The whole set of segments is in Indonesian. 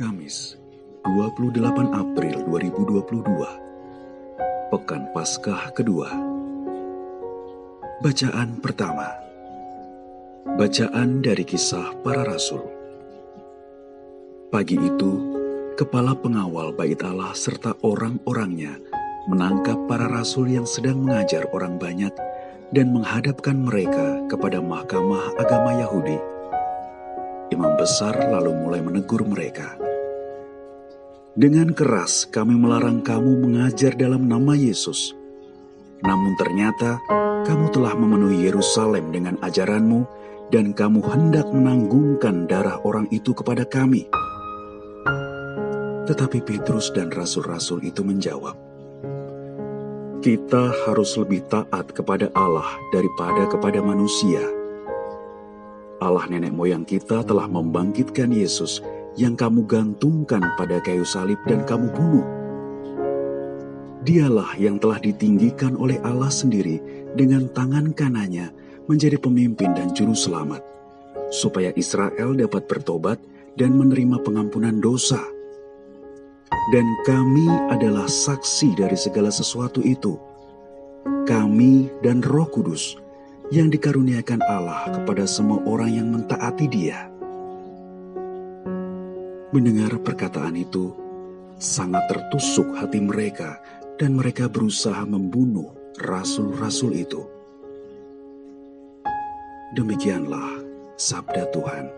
Kamis, 28 April 2022. Pekan Paskah kedua. Bacaan pertama. Bacaan dari kisah para rasul. Pagi itu, kepala pengawal bait Allah serta orang-orangnya menangkap para rasul yang sedang mengajar orang banyak dan menghadapkan mereka kepada mahkamah agama Yahudi. Imam besar lalu mulai menegur mereka. Dengan keras kami melarang kamu mengajar dalam nama Yesus. Namun ternyata kamu telah memenuhi Yerusalem dengan ajaranmu dan kamu hendak menanggungkan darah orang itu kepada kami. Tetapi Petrus dan rasul-rasul itu menjawab, kita harus lebih taat kepada Allah daripada kepada manusia. Allah nenek moyang kita telah membangkitkan Yesus yang kamu gantungkan pada kayu salib dan kamu bunuh. Dialah yang telah ditinggikan oleh Allah sendiri dengan tangan kanannya menjadi pemimpin dan juru selamat, supaya Israel dapat bertobat dan menerima pengampunan dosa dan kami adalah saksi dari segala sesuatu itu. Kami dan Roh Kudus yang dikaruniakan Allah kepada semua orang yang mentaati Dia. Mendengar perkataan itu, sangat tertusuk hati mereka, dan mereka berusaha membunuh rasul-rasul itu. Demikianlah sabda Tuhan.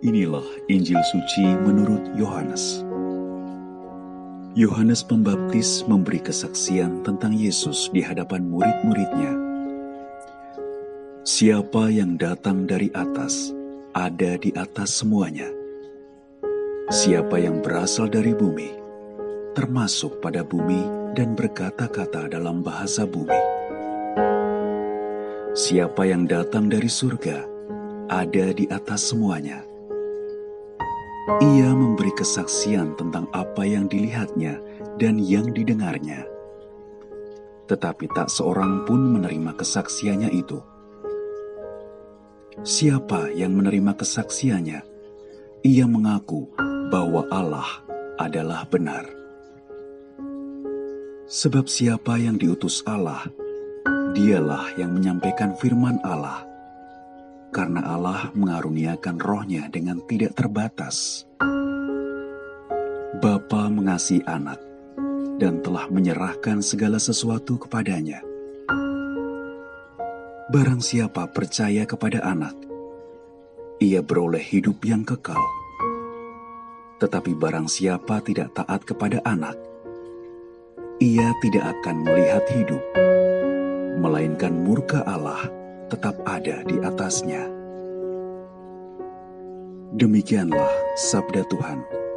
Inilah Injil suci menurut Yohanes. Yohanes Pembaptis memberi kesaksian tentang Yesus di hadapan murid-muridnya. Siapa yang datang dari atas, ada di atas semuanya. Siapa yang berasal dari bumi, termasuk pada bumi dan berkata-kata dalam bahasa bumi. Siapa yang datang dari surga, ada di atas semuanya ia memberi kesaksian tentang apa yang dilihatnya dan yang didengarnya. Tetapi tak seorang pun menerima kesaksiannya itu. Siapa yang menerima kesaksiannya? Ia mengaku bahwa Allah adalah benar. Sebab siapa yang diutus Allah, dialah yang menyampaikan firman Allah karena Allah mengaruniakan rohnya dengan tidak terbatas. Bapa mengasihi anak dan telah menyerahkan segala sesuatu kepadanya. Barang siapa percaya kepada anak, ia beroleh hidup yang kekal. Tetapi barang siapa tidak taat kepada anak, ia tidak akan melihat hidup, melainkan murka Allah tetap ada di atasnya. Demikianlah sabda Tuhan.